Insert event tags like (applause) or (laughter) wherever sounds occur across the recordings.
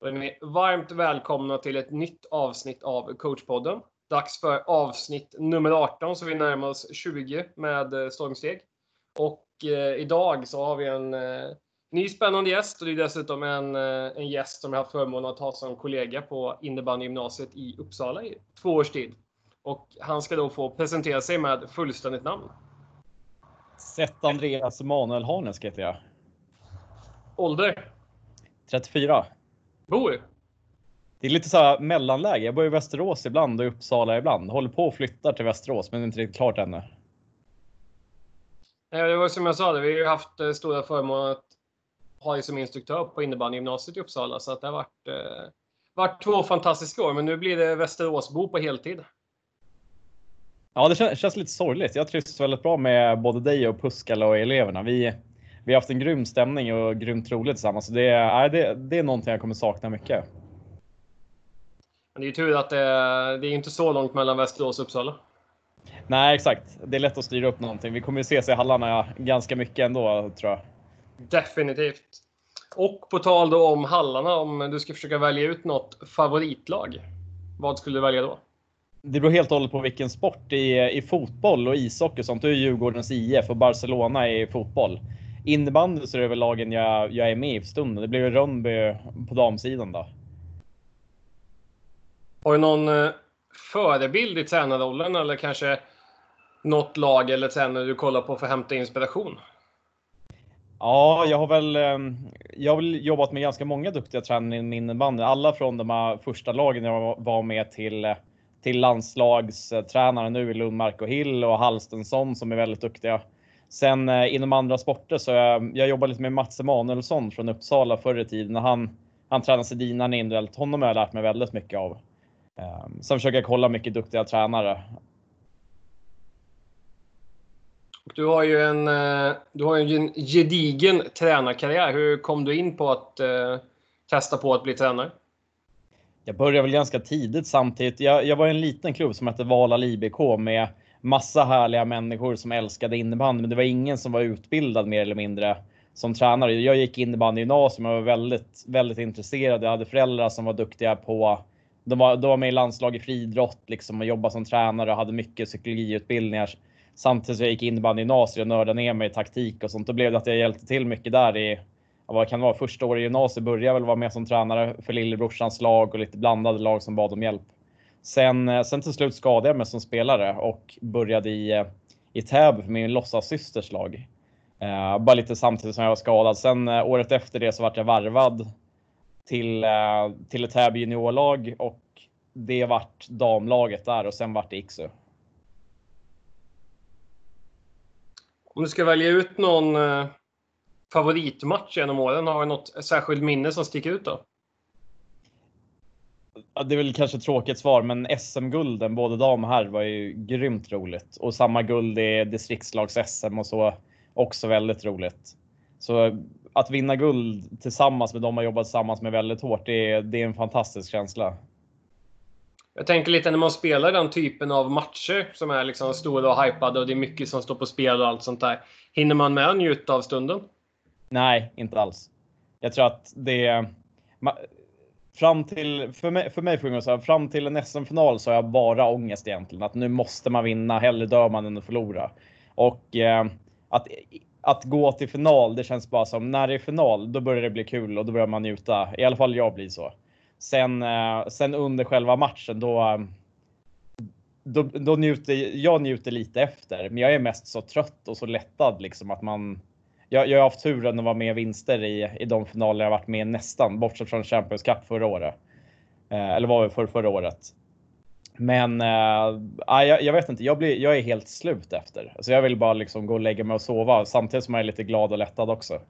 Då är ni varmt välkomna till ett nytt avsnitt av coachpodden. Dags för avsnitt nummer 18 så vi närmar oss 20 med eh, stormsteg. Och eh, idag så har vi en eh, ny spännande gäst och det är dessutom en, eh, en gäst som jag haft förmånen att ha som kollega på innebandygymnasiet i Uppsala i två års tid. Och han ska då få presentera sig med fullständigt namn. Sett Andreas Emanuel Harnes heter jag. Ålder? 34. Bor? Det är lite så här mellanläge. Jag bor i Västerås ibland och i Uppsala ibland. Håller på och flyttar till Västerås, men inte riktigt klart ännu. Ja, det var som jag sa, det. vi har ju haft eh, stora förmånen att ha dig som instruktör på innebandygymnasiet i Uppsala. Så att det har varit, eh, varit två fantastiska år. Men nu blir det Västeråsbo på heltid. Ja, det känns, känns lite sorgligt. Jag trivs väldigt bra med både dig och Puskala och eleverna. Vi, vi har haft en grym stämning och grymt roligt tillsammans. Så det, är, det, det är någonting jag kommer sakna mycket. Men det är ju tur att det, det är inte så långt mellan Västerås och Uppsala. Nej, exakt. Det är lätt att styra upp någonting. Vi kommer ju ses i hallarna ganska mycket ändå, tror jag. Definitivt. Och på tal då om hallarna, om du ska försöka välja ut något favoritlag. Vad skulle du välja då? Det beror helt och hållet på vilken sport. I, i fotboll och ishockey och sånt, då är Djurgårdens IF och Barcelona i fotboll. Innebandy så är det väl lagen jag, jag är med i för stunden. Det blir ju Rönnby på damsidan då. Har du någon eh, förebild i tränarrollen eller kanske något lag eller tränare du kollar på för att hämta inspiration? Ja, jag har väl. ehm, Jag har väl jobbat med ganska många duktiga tränare inom innebandy. Alla från de här första lagen jag var med till till landslagstränare nu i Lundmark och Hill och Halstensson som är väldigt duktiga. Sen eh, inom andra sporter så jag, jag jobbar lite med Mats Emanuelsson från Uppsala förr i tiden när han han tränar Sedina individuellt. Honom har jag lärt mig väldigt mycket av. Ehm, Sen försöker jag kolla mycket duktiga tränare. Du har ju en, eh, du har en gedigen tränarkarriär. Hur kom du in på att eh, testa på att bli tränare? Jag började väl ganska tidigt samtidigt. Jag, jag var i en liten klubb som hette Vala IBK med massa härliga människor som älskade innebandy, men det var ingen som var utbildad mer eller mindre som tränare. Jag gick innebandygymnasium och var väldigt, väldigt intresserad. Jag hade föräldrar som var duktiga på de var, de var med i landslag i friidrott liksom och jobbade som tränare och hade mycket psykologiutbildningar. Samtidigt som jag gick innebandygymnasiet och nördade ner mig i taktik och sånt. Då blev det att jag hjälpte till mycket där i vad kan det vara, första året i gymnasiet började jag väl vara med som tränare för lillebrorsans lag och lite blandade lag som bad om hjälp. Sen, eh, sen till slut skadade jag mig som spelare och började i, eh, i Täby med min låtsassysters lag. Eh, bara lite samtidigt som jag var skadad. Sen eh, året efter det så vart jag varvad till, eh, till ett Täby juniorlag och det vart damlaget där och sen vart det Iksu. Om du ska välja ut någon eh, favoritmatch genom åren, har du något särskilt minne som sticker ut då? Det är väl kanske ett tråkigt svar, men SM-gulden, både dam och herr, var ju grymt roligt. Och samma guld i distriktslags-SM och så, också väldigt roligt. Så att vinna guld tillsammans med dem man jobbat tillsammans med väldigt hårt, det är, det är en fantastisk känsla. Jag tänker lite när man spelar den typen av matcher som är liksom stora och hypade och det är mycket som står på spel och allt sånt där. Hinner man med att njuta av stunden? Nej, inte alls. Jag tror att det fram till för mig, för mig så här, fram till en SM-final så har jag bara ångest egentligen att nu måste man vinna. Hellre dör man än att förlora. Och eh, att att gå till final, det känns bara som när det är final, då börjar det bli kul och då börjar man njuta. I alla fall jag blir så. Sen, eh, sen under själva matchen då, eh, då, då njuter jag njuter lite efter, men jag är mest så trött och så lättad liksom att man. Jag, jag har haft turen att vara med i vinster i, i de finaler jag varit med i nästan, bortsett från Champions Cup förra året. Eh, eller var det för förra året. Men eh, jag, jag vet inte, jag, blir, jag är helt slut efter. Så jag vill bara liksom gå och lägga mig och sova samtidigt som jag är lite glad och lättad också.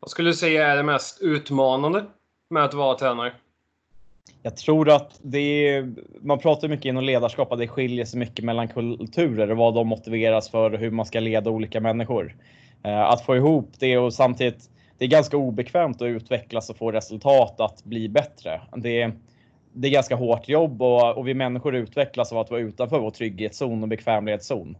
Vad skulle du säga är det mest utmanande med att vara tränare? Jag tror att det är, man pratar mycket inom ledarskap att det skiljer sig mycket mellan kulturer och vad de motiveras för och hur man ska leda olika människor. Eh, att få ihop det och samtidigt, det är ganska obekvämt att utvecklas och få resultat att bli bättre. Det är, det är ganska hårt jobb och, och vi människor utvecklas av att vara utanför vår trygghetszon och bekvämlighetszon.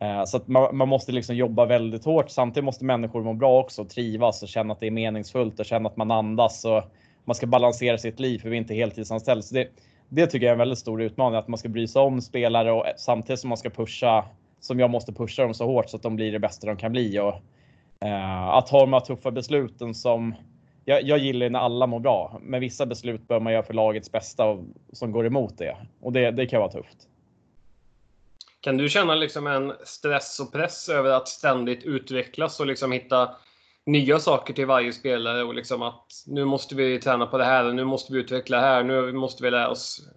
Eh, så att man, man, måste liksom jobba väldigt hårt. Samtidigt måste människor må bra också, trivas och känna att det är meningsfullt och känna att man andas och man ska balansera sitt liv för vi är inte heltidsanställda. Så det, det tycker jag är en väldigt stor utmaning att man ska bry sig om spelare och samtidigt som man ska pusha som jag måste pusha dem så hårt så att de blir det bästa de kan bli och eh, att ha de här tuffa besluten som jag, jag gillar när alla mår bra, men vissa beslut bör man göra för lagets bästa och, som går emot det och det, det kan vara tufft. Kan du känna liksom en stress och press över att ständigt utvecklas och liksom hitta nya saker till varje spelare och liksom att nu måste vi träna på det här och nu måste vi utveckla här. Nu måste vi lära oss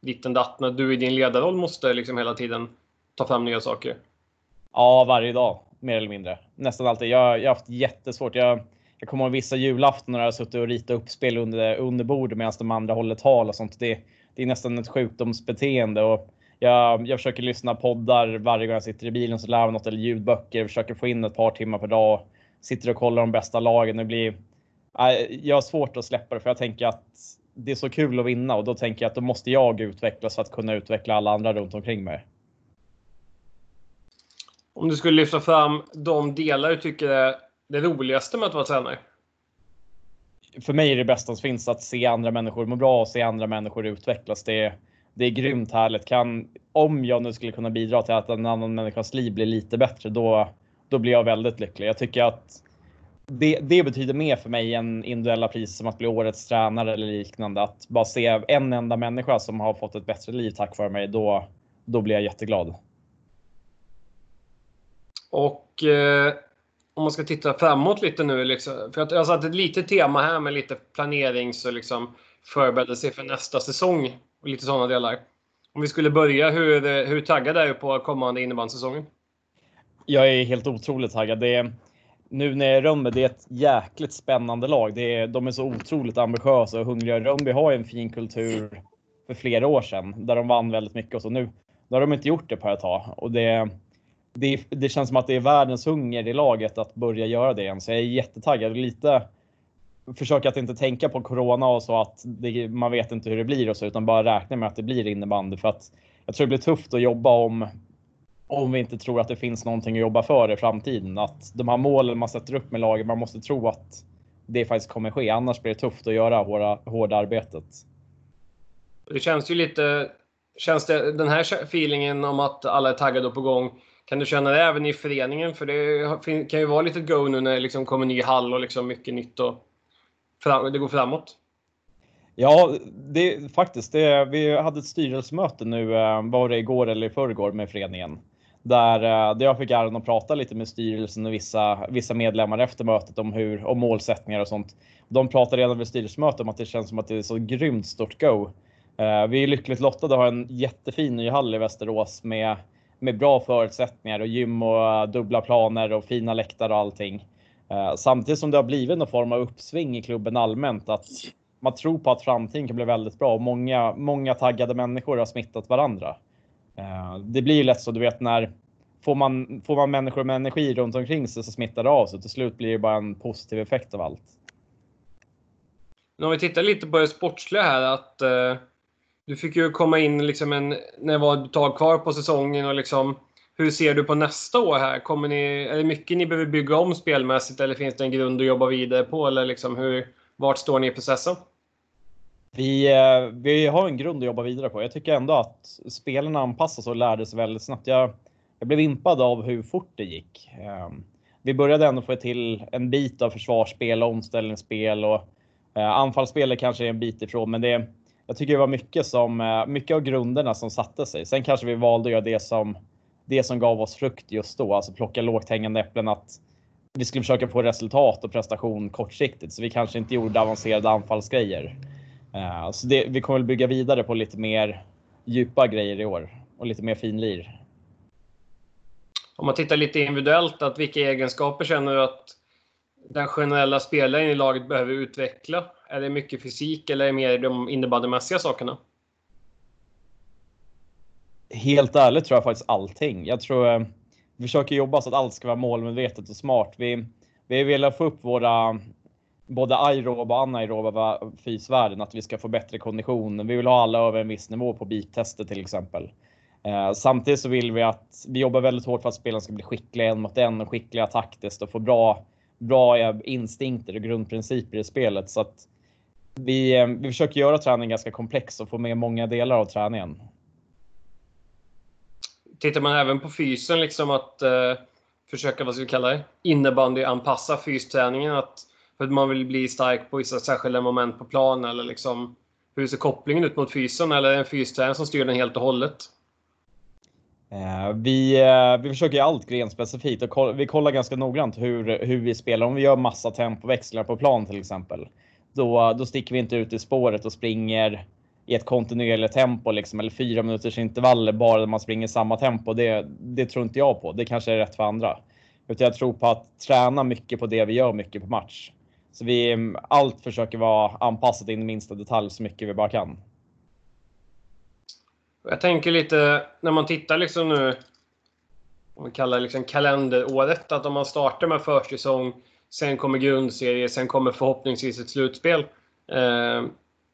ditten datten. Du i din ledarroll måste liksom hela tiden ta fram nya saker. Ja, varje dag mer eller mindre. Nästan alltid. Jag, jag har haft jättesvårt. Jag, jag kommer ihåg vissa julafton när jag har suttit och ritat upp spel under, under bordet medan de andra håller tal och sånt. Det, det är nästan ett sjukdomsbeteende och jag, jag försöker lyssna poddar varje gång jag sitter i bilen så lär jag något eller ljudböcker. Försöker få in ett par timmar per dag. Sitter och kollar de bästa lagen. Det blir, jag har svårt att släppa det för jag tänker att det är så kul att vinna och då tänker jag att då måste jag utvecklas för att kunna utveckla alla andra runt omkring mig. Om du skulle lyfta fram de delar du tycker är det roligaste med att vara tränare? För mig är det bästa som finns att se andra människor må bra och se andra människor utvecklas. Det är, det är grymt härligt. Kan, om jag nu skulle kunna bidra till att en annan människas liv blir lite bättre, då, då blir jag väldigt lycklig. Jag tycker att det, det betyder mer för mig än individuella priser som att bli årets tränare eller liknande. Att bara se en enda människa som har fått ett bättre liv tack vare mig, då, då blir jag jätteglad. Och eh, om man ska titta framåt lite nu, liksom, för att jag har satt ett litet tema här med lite planerings och liksom förberedelse för nästa säsong och lite sådana delar. Om vi skulle börja, hur, hur taggad är du på kommande innebandysäsongen? Jag är helt otroligt taggad. Det är, nu när jag är i Rönnby, det är ett jäkligt spännande lag. Det är, de är så otroligt ambitiösa och hungriga. Rönnby har en fin kultur för flera år sedan där de vann väldigt mycket och så nu, nu har de inte gjort det på ett tag och det det, det, känns som att det är världens hunger i laget att börja göra det igen. Så jag är jättetaggad. Lite försöka att inte tänka på corona och så att det, man vet inte hur det blir och så utan bara räkna med att det blir innebandy för att jag tror det blir tufft att jobba om om vi inte tror att det finns någonting att jobba för i framtiden. Att de här målen man sätter upp med laget, man måste tro att det faktiskt kommer ske. Annars blir det tufft att göra hårda, hårda arbetet. Det känns ju lite, känns det den här feelingen om att alla är taggade och på gång kan du känna det även i föreningen? För det kan ju vara lite go nu när det liksom kommer ny hall och liksom mycket nytt och det går framåt. Ja, det faktiskt. Det, vi hade ett styrelsemöte nu, eh, var det igår eller i förrgår med föreningen. Där, eh, där jag fick äran att prata lite med styrelsen och vissa, vissa medlemmar efter mötet om, hur, om målsättningar och sånt. De pratade redan vid styrelsemötet om att det känns som att det är så grymt stort go. Eh, vi är lyckligt lottade och har en jättefin ny hall i Västerås med med bra förutsättningar och gym och eh, dubbla planer och fina läktare och allting. Samtidigt som det har blivit någon form av uppsving i klubben allmänt att man tror på att framtiden kan bli väldigt bra och många, många taggade människor har smittat varandra. Eh, det blir ju lätt så, du vet när får man, får man människor med energi runt omkring sig så smittar det av sig. Till slut blir det bara en positiv effekt av allt. Men om vi tittar lite på det sportsliga här att eh, du fick ju komma in liksom en, när det var ett tag kvar på säsongen. och liksom, Hur ser du på nästa år? här? Kommer ni, är det mycket ni behöver bygga om spelmässigt eller finns det en grund att jobba vidare på? Eller liksom hur, vart står ni i processen? Vi, eh, vi har en grund att jobba vidare på. Jag tycker ändå att spelarna anpassas och lärde sig väldigt snabbt. Jag, jag blev impad av hur fort det gick. Ehm, vi började ändå få till en bit av försvarsspel, omställningsspel och eh, anfallsspel anfallsspelet kanske är en bit ifrån, men det, jag tycker det var mycket, som, eh, mycket av grunderna som satte sig. Sen kanske vi valde att göra det som, det som gav oss frukt just då, alltså plocka lågt hängande äpplen. Att vi skulle försöka få resultat och prestation kortsiktigt, så vi kanske inte gjorde avancerade anfallsgrejer. Uh, så det, vi kommer väl bygga vidare på lite mer djupa grejer i år och lite mer finlir. Om man tittar lite individuellt, att vilka egenskaper känner du att den generella spelaren i laget behöver utveckla? Är det mycket fysik eller är det mer de innebandymässiga sakerna? Helt ärligt tror jag faktiskt allting. Jag tror eh, vi försöker jobba så att allt ska vara målmedvetet och smart. Vi, vi vill få upp våra både aeroba och anaeroba fysvärden, att vi ska få bättre kondition. Vi vill ha alla över en viss nivå på beep-tester till exempel. Eh, samtidigt så vill vi att vi jobbar väldigt hårt för att spelarna ska bli skickliga en mot en och skickliga taktiskt och få bra, bra instinkter och grundprinciper i spelet. Så att vi, eh, vi försöker göra träningen ganska komplex och få med många delar av träningen. Tittar man även på fysen, liksom att eh, försöka, vad ska vi kalla det, innebandyanpassa fysträningen? Att, för att man vill bli stark på vissa särskilda moment på plan eller liksom hur ser kopplingen ut mot fysen eller är det en fystränare som styr den helt och hållet? Eh, vi, eh, vi försöker allt grenspecifikt och vi kollar ganska noggrant hur, hur vi spelar. Om vi gör massa tempoväxlar på plan till exempel, då, då sticker vi inte ut i spåret och springer i ett kontinuerligt tempo liksom, eller fyra minuters intervaller bara där man springer samma tempo. Det, det tror inte jag på. Det kanske är rätt för andra. Utan jag tror på att träna mycket på det vi gör mycket på match. Så vi allt försöker vara anpassat in i minsta detalj så mycket vi bara kan. Jag tänker lite när man tittar liksom nu, om vi kallar det liksom kalenderåret, att om man startar med försäsong, sen kommer grundserie, sen kommer förhoppningsvis ett slutspel. Eh,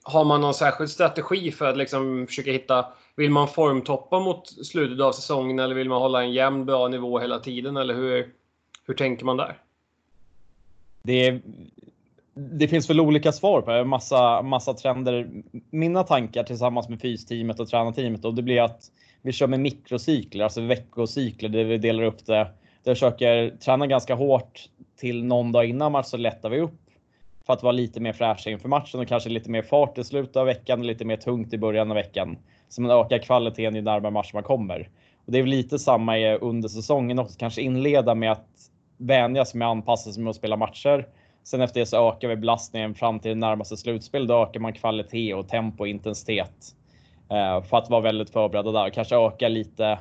har man någon särskild strategi för att liksom försöka hitta, vill man formtoppa mot slutet av säsongen eller vill man hålla en jämn bra nivå hela tiden eller hur, hur tänker man där? Det, det finns väl olika svar på det, massa, massa trender. Mina tankar tillsammans med fysteamet och tränarteamet och det blir att vi kör med mikrocykler, alltså veckocykler där vi delar upp det. Där jag försöker träna ganska hårt till någon dag innan match så lättar vi upp för att vara lite mer fräscha inför matchen och kanske lite mer fart i slutet av veckan och lite mer tungt i början av veckan. Så man ökar kvaliteten ju närmare match man kommer. Och det är väl lite samma under säsongen också, kanske inleda med att vänja sig med att anpassa sig med att spela matcher Sen efter det så ökar vi belastningen fram till närmaste slutspel. Då ökar man kvalitet och tempo och intensitet eh, för att vara väldigt förberedda där. Kanske öka lite.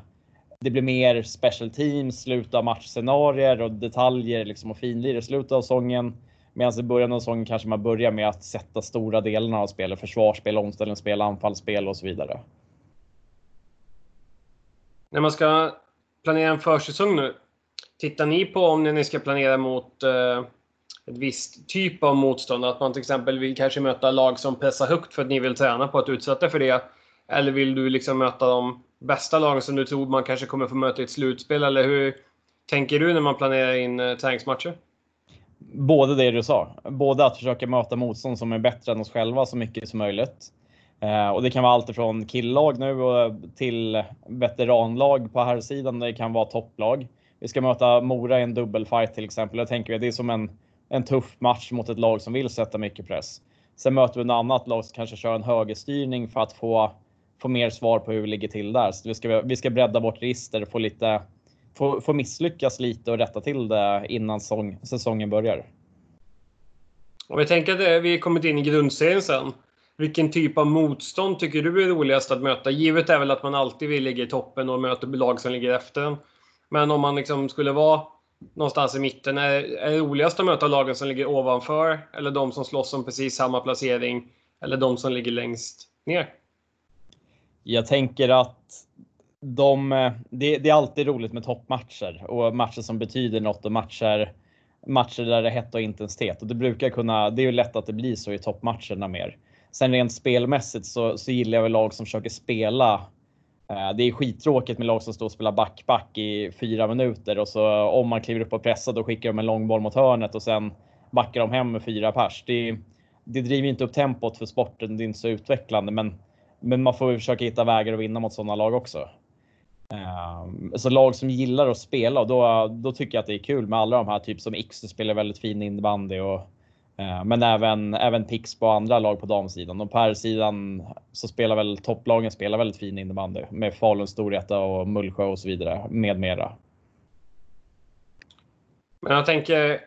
Det blir mer special teams, slut av matchscenarier och detaljer liksom och finlir i slutet av säsongen. Medan i början av säsongen kanske man börjar med att sätta stora delarna av spelet. Försvarsspel, omställningsspel, anfallsspel och så vidare. När man ska planera en försäsong nu. Tittar ni på om ni ska planera mot eh ett visst typ av motstånd. Att man till exempel vill kanske möta lag som pressar högt för att ni vill träna på att utsätta för det. Eller vill du liksom möta de bästa lagen som du tror man kanske kommer få möta i ett slutspel? Eller hur tänker du när man planerar in eh, träningsmatcher? Både det du sa. Både att försöka möta motstånd som är bättre än oss själva så mycket som möjligt. Eh, och det kan vara allt ifrån killag nu eh, till veteranlag på här sidan. Det kan vara topplag. Vi ska möta Mora i en dubbelfight till exempel. Jag tänker att det är som en en tuff match mot ett lag som vill sätta mycket press. Sen möter vi ett annat lag som kanske kör en högerstyrning för att få, få mer svar på hur vi ligger till där. Så vi ska, vi ska bredda vårt register och få, lite, få, få misslyckas lite och rätta till det innan säsong, säsongen börjar. Om vi tänker att vi kommit in i grundserien sen. Vilken typ av motstånd tycker du är roligast att möta? Givet är väl att man alltid vill ligga i toppen och möta lag som ligger efter Men om man liksom skulle vara någonstans i mitten. Är, är det roligast att möta lagen som ligger ovanför eller de som slåss om precis samma placering eller de som ligger längst ner? Jag tänker att de, det, det, är alltid roligt med toppmatcher och matcher som betyder något och matcher, matcher där det är hett och intensitet. Och det brukar kunna, det är ju lätt att det blir så i toppmatcherna mer. Sen rent spelmässigt så, så gillar jag väl lag som försöker spela Eh, det är skittråkigt med lag som står och spelar back-back i fyra minuter och så om man kliver upp och pressar då skickar de en lång boll mot hörnet och sen backar de hem med fyra pers. Det, det driver inte upp tempot för sporten. Det är inte så utvecklande, men, men man får försöka hitta vägar att vinna mot sådana lag också. Eh, så lag som gillar att spela, då, då tycker jag att det är kul med alla de här, typ som X spelar väldigt fin innebandy och Eh, men även, även Pixbo och andra lag på damsidan. Och på herrsidan så spelar väl topplagen spelar väldigt fin innebandy med Falun, Storvreta och Mullsjö och så vidare med mera. Men jag tänker,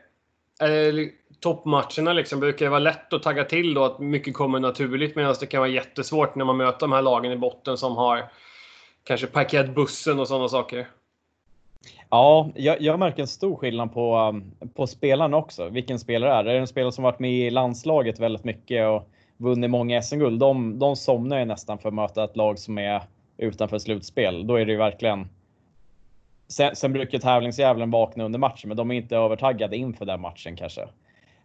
toppmatcherna liksom, brukar det vara lätt att tagga till då att mycket kommer naturligt medan det kan vara jättesvårt när man möter de här lagen i botten som har kanske parkerat bussen och sådana saker. Ja, jag, jag, märker en stor skillnad på, um, på spelarna också. Vilken spelare är det? Är det en spelare som varit med i landslaget väldigt mycket och vunnit många SM-guld? De, de somnar ju nästan för att möta ett lag som är utanför slutspel. Då är det ju verkligen. Sen, sen brukar tävlingsdjävulen vakna under matchen, men de är inte övertaggade inför den matchen kanske.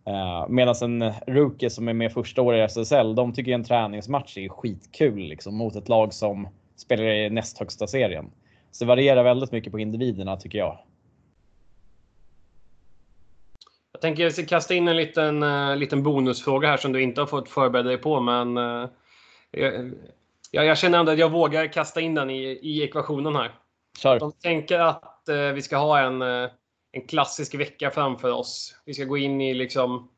Uh, Medan en rookie som är med första året i SSL, de tycker en träningsmatch är skitkul liksom mot ett lag som spelar i näst högsta serien. Så det varierar väldigt mycket på individerna tycker jag. Jag tänker jag ska kasta in en liten, uh, liten bonusfråga här som du inte har fått förbereda dig på, men uh, jag, jag, känner ändå att jag vågar kasta in den i, i ekvationen här. Kör. De tänker att uh, vi ska ha en, en klassisk vecka framför oss. Vi ska gå in i liksom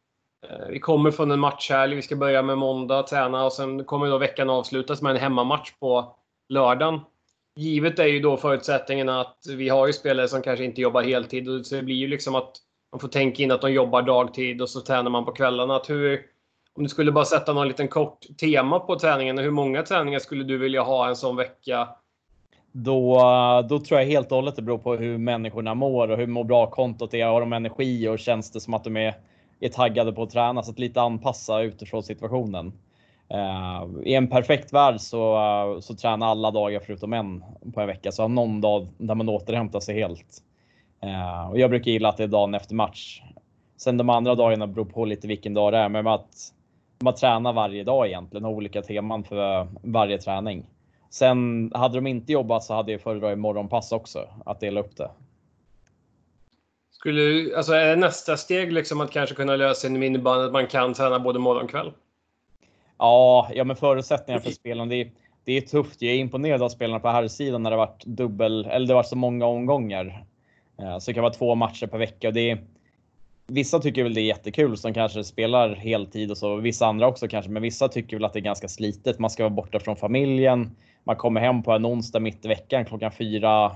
vi kommer från en matchhelg. Vi ska börja med måndag, träna och sen kommer då veckan avslutas med en hemmamatch på lördagen. Givet är ju då förutsättningen att vi har ju spelare som kanske inte jobbar heltid. Så det blir ju liksom att man får tänka in att de jobbar dagtid och så tränar man på kvällarna. Att hur, om du skulle bara sätta någon liten kort tema på träningen, hur många träningar skulle du vilja ha en sån vecka? Då, då tror jag helt och hållet det beror på hur människorna mår och hur mår bra kontot är. Har de energi och känns det som att de är, är taggade på att träna? Så att lite anpassa utifrån situationen. Eh, I en perfekt värld så, så tränar alla dagar förutom en på en vecka. Så har någon dag där man återhämtar sig helt. Eh, och jag brukar gilla att det är dagen efter match. Sen de andra dagarna beror på lite vilken dag det är. Men att man tränar varje dag egentligen. Har olika teman för varje träning. Sen hade de inte jobbat så hade jag föredragit morgonpass också. Att dela upp det. Skulle, alltså är nästa steg liksom att kanske kunna lösa en miniban att man kan träna både morgon och kväll? Ja, ja, men förutsättningarna för spelen. Det, det är tufft. Jag är imponerad av spelarna på här sidan när det varit dubbel eller det varit så många omgångar. Eh, så det kan vara två matcher per vecka och det är, Vissa tycker väl det är jättekul som kanske spelar heltid och så. Vissa andra också kanske, men vissa tycker väl att det är ganska slitet. Man ska vara borta från familjen. Man kommer hem på en onsdag mitt i veckan klockan fyra,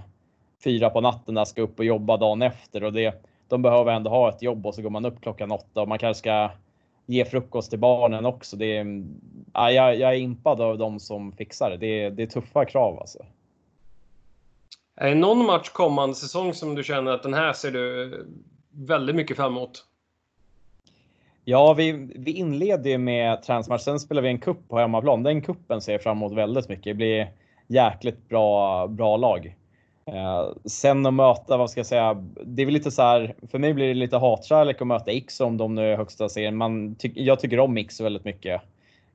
fyra på natten där ska upp och jobba dagen efter och det. De behöver ändå ha ett jobb och så går man upp klockan åtta och man kanske ska ge frukost till barnen också. Det är, ja, jag, jag är impad av de som fixar det. Det är, det är tuffa krav alltså. Är det någon match kommande säsong som du känner att den här ser du väldigt mycket fram emot? Ja, vi, vi inleder ju med träningsmatch. Sen spelar vi en kupp på hemmaplan. Den kuppen ser jag fram emot väldigt mycket. Det blir jäkligt bra, bra lag. Eh, sen att möta, vad ska jag säga, det är väl lite så här, för mig blir det lite hatkärlek att möta X om de nu är högsta serien. Man ty jag tycker om X väldigt mycket.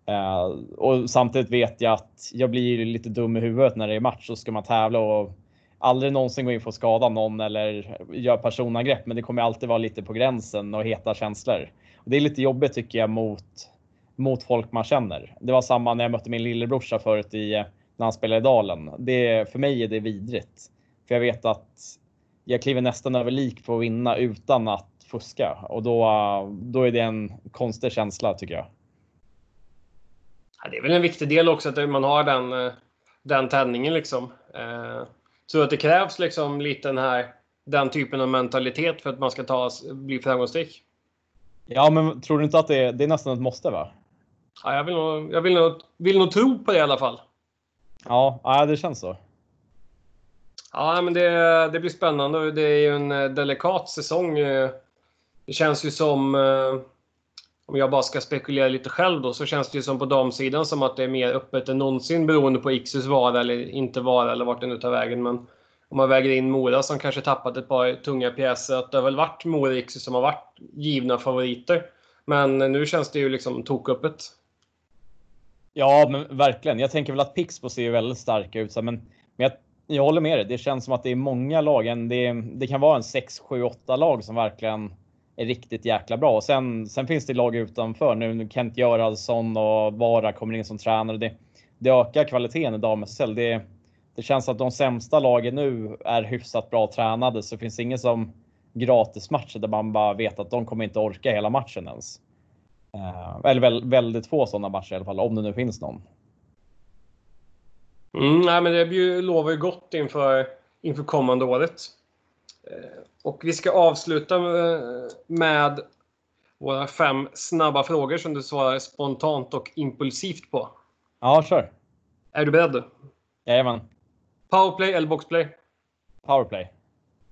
Eh, och samtidigt vet jag att jag blir lite dum i huvudet när det är match och ska man tävla och aldrig någonsin gå in för att skada någon eller göra personangrepp. Men det kommer alltid vara lite på gränsen och heta känslor. Och det är lite jobbigt tycker jag mot, mot folk man känner. Det var samma när jag mötte min lillebrorsa förut i, när han spelade i Dalen. Det, för mig är det vidrigt. För jag vet att jag kliver nästan över lik på att vinna utan att fuska och då, då är det en konstig känsla tycker jag. Ja, det är väl en viktig del också att man har den, den tändningen liksom. Eh, tror att det krävs liksom lite den här den typen av mentalitet för att man ska ta, bli framgångsrik? Ja, men tror du inte att det är, det är nästan ett måste? va? Ja, jag vill nog, jag vill nog, vill nog tro på det i alla fall. Ja, ja det känns så. Ja, men det, det blir spännande. Det är ju en eh, delikat säsong. Eh. Det känns ju som, eh, om jag bara ska spekulera lite själv då, så känns det ju som på damsidan som att det är mer öppet än någonsin beroende på Iksus vara eller inte vara eller vart det nu tar vägen. Men om man väger in Mora som kanske tappat ett par tunga pjäser, att det har väl varit Mora och Ixus som har varit givna favoriter. Men nu känns det ju liksom toköppet. Ja, men verkligen. Jag tänker väl att Pixbo ser ju väldigt starka ut, men, men jag jag håller med dig. Det känns som att det är många lag. Det, det kan vara en 6, 7, 8 lag som verkligen är riktigt jäkla bra. Och sen, sen finns det lag utanför. Nu Kent Göransson och Vara kommer in som tränare. Det, det ökar kvaliteten i damSSL. Det, det känns att de sämsta lagen nu är hyfsat bra tränade. Så det finns ingen som gratismatcher där man bara vet att de kommer inte orka hela matchen ens. Eh, eller väldigt få sådana matcher i alla fall, om det nu finns någon. Mm, nej, men det lovar ju gott inför, inför kommande året. Eh, och vi ska avsluta med våra fem snabba frågor som du svarar spontant och impulsivt på. Ja, kör. Är du beredd? Jajamän. Powerplay eller boxplay? Powerplay.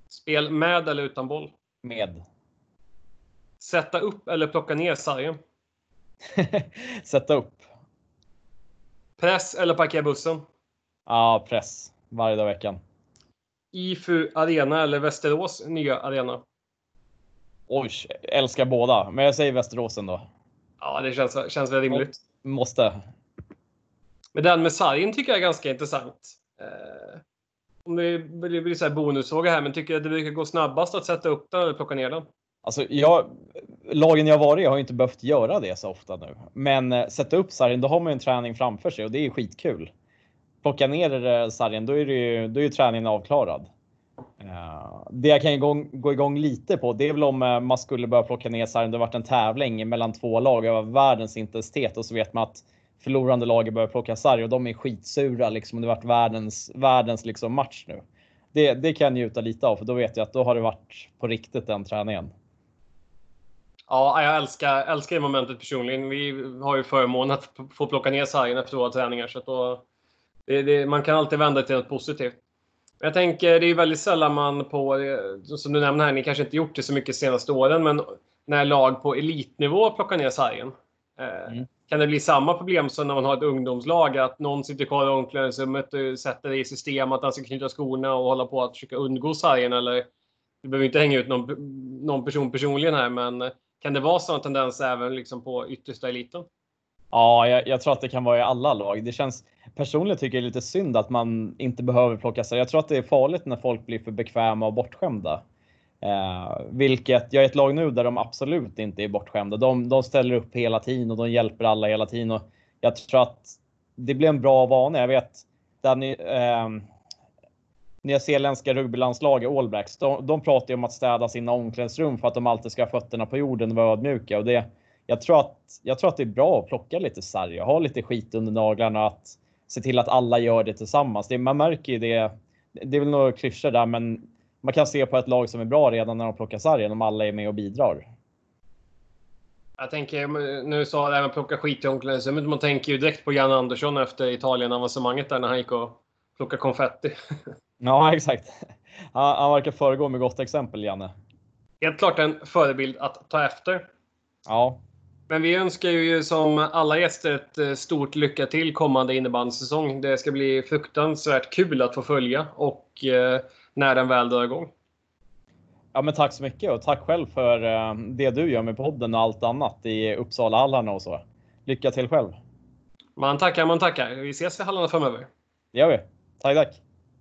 Spel med eller utan boll? Med. Sätta upp eller plocka ner sargen? (laughs) Sätta upp. Press eller parkera bussen? Ja, press. Varje dag i veckan. IFU Arena eller Västerås nya arena? Oj, älskar båda. Men jag säger Västerås ändå. Ja, det känns, känns väl rimligt. Måste. Men den med sargen tycker jag är ganska intressant. Eh, om det blir, blir så här bonusfråga här, men tycker du att det brukar gå snabbast att sätta upp den eller plocka ner den? Alltså, jag, lagen jag varit i har inte behövt göra det så ofta nu. Men eh, sätta upp sargen, då har man ju en träning framför sig och det är skitkul. Plocka ner sargen, då är, det ju, då är ju träningen avklarad. Eh, det jag kan igång, gå igång lite på, det är väl om eh, man skulle börja plocka ner sargen. Det har varit en tävling mellan två lag över världens intensitet och så vet man att förlorande laget börjar plocka sarg och de är skitsura liksom. Det har varit världens, världens liksom match nu. Det, det kan jag njuta lite av för då vet jag att då har det varit på riktigt den träningen. Ja, jag älskar, älskar det momentet personligen. Vi har ju förmånen att få plocka ner sargen efter våra träningar. Så att då, det, det, man kan alltid vända till något positivt. Jag tänker, det är väldigt sällan man på, som du nämnde här, ni kanske inte gjort det så mycket de senaste åren, men när lag på elitnivå plockar ner sargen. Eh, mm. Kan det bli samma problem som när man har ett ungdomslag? Att någon sitter kvar i omklädningsrummet och sätter det i system att han ska knyta skorna och hålla på att försöka undgå sargen? Eller, du behöver inte hänga ut någon, någon person personligen här, men kan det vara sådana tendenser även liksom på yttersta eliten? Ja, jag, jag, tror att det kan vara i alla lag. Det känns personligen tycker jag är lite synd att man inte behöver plocka sig. Jag tror att det är farligt när folk blir för bekväma och bortskämda. Eh, vilket jag är ett lag nu där de absolut inte är bortskämda. De, de ställer upp hela tiden och de hjälper alla hela tiden. Och jag tror att det blir en bra vana. Jag vet Danny, eh, nyzeeländska rugbylandslaget All Blacks. De, de pratar ju om att städa sina omklädningsrum för att de alltid ska ha fötterna på jorden och vara ödmjuka. Och det, jag, tror att, jag tror att det är bra att plocka lite sarg och ha lite skit under naglarna. Att se till att alla gör det tillsammans. Det, man märker ju det. Det är väl några klyschor där, men man kan se på ett lag som är bra redan när de plockar sargen om alla är med och bidrar. Jag tänker, nu sa det här med att plocka skit i omklädningsrummet. Man tänker ju direkt på Jan Andersson efter Italien-avancemanget där när han gick och plockade konfetti. (laughs) Ja, exakt. Han, han verkar föregå med gott exempel, Janne. Helt klart en förebild att ta efter. Ja. Men vi önskar ju som alla gäster ett eh, stort lycka till kommande innebandysäsong. Det ska bli fruktansvärt kul att få följa och eh, när den väl drar igång. Ja, men tack så mycket och tack själv för eh, det du gör med podden och allt annat i Uppsala-hallarna och så. Lycka till själv! Man tackar, man tackar. Vi ses i hallarna framöver. Det gör vi. Tack, tack!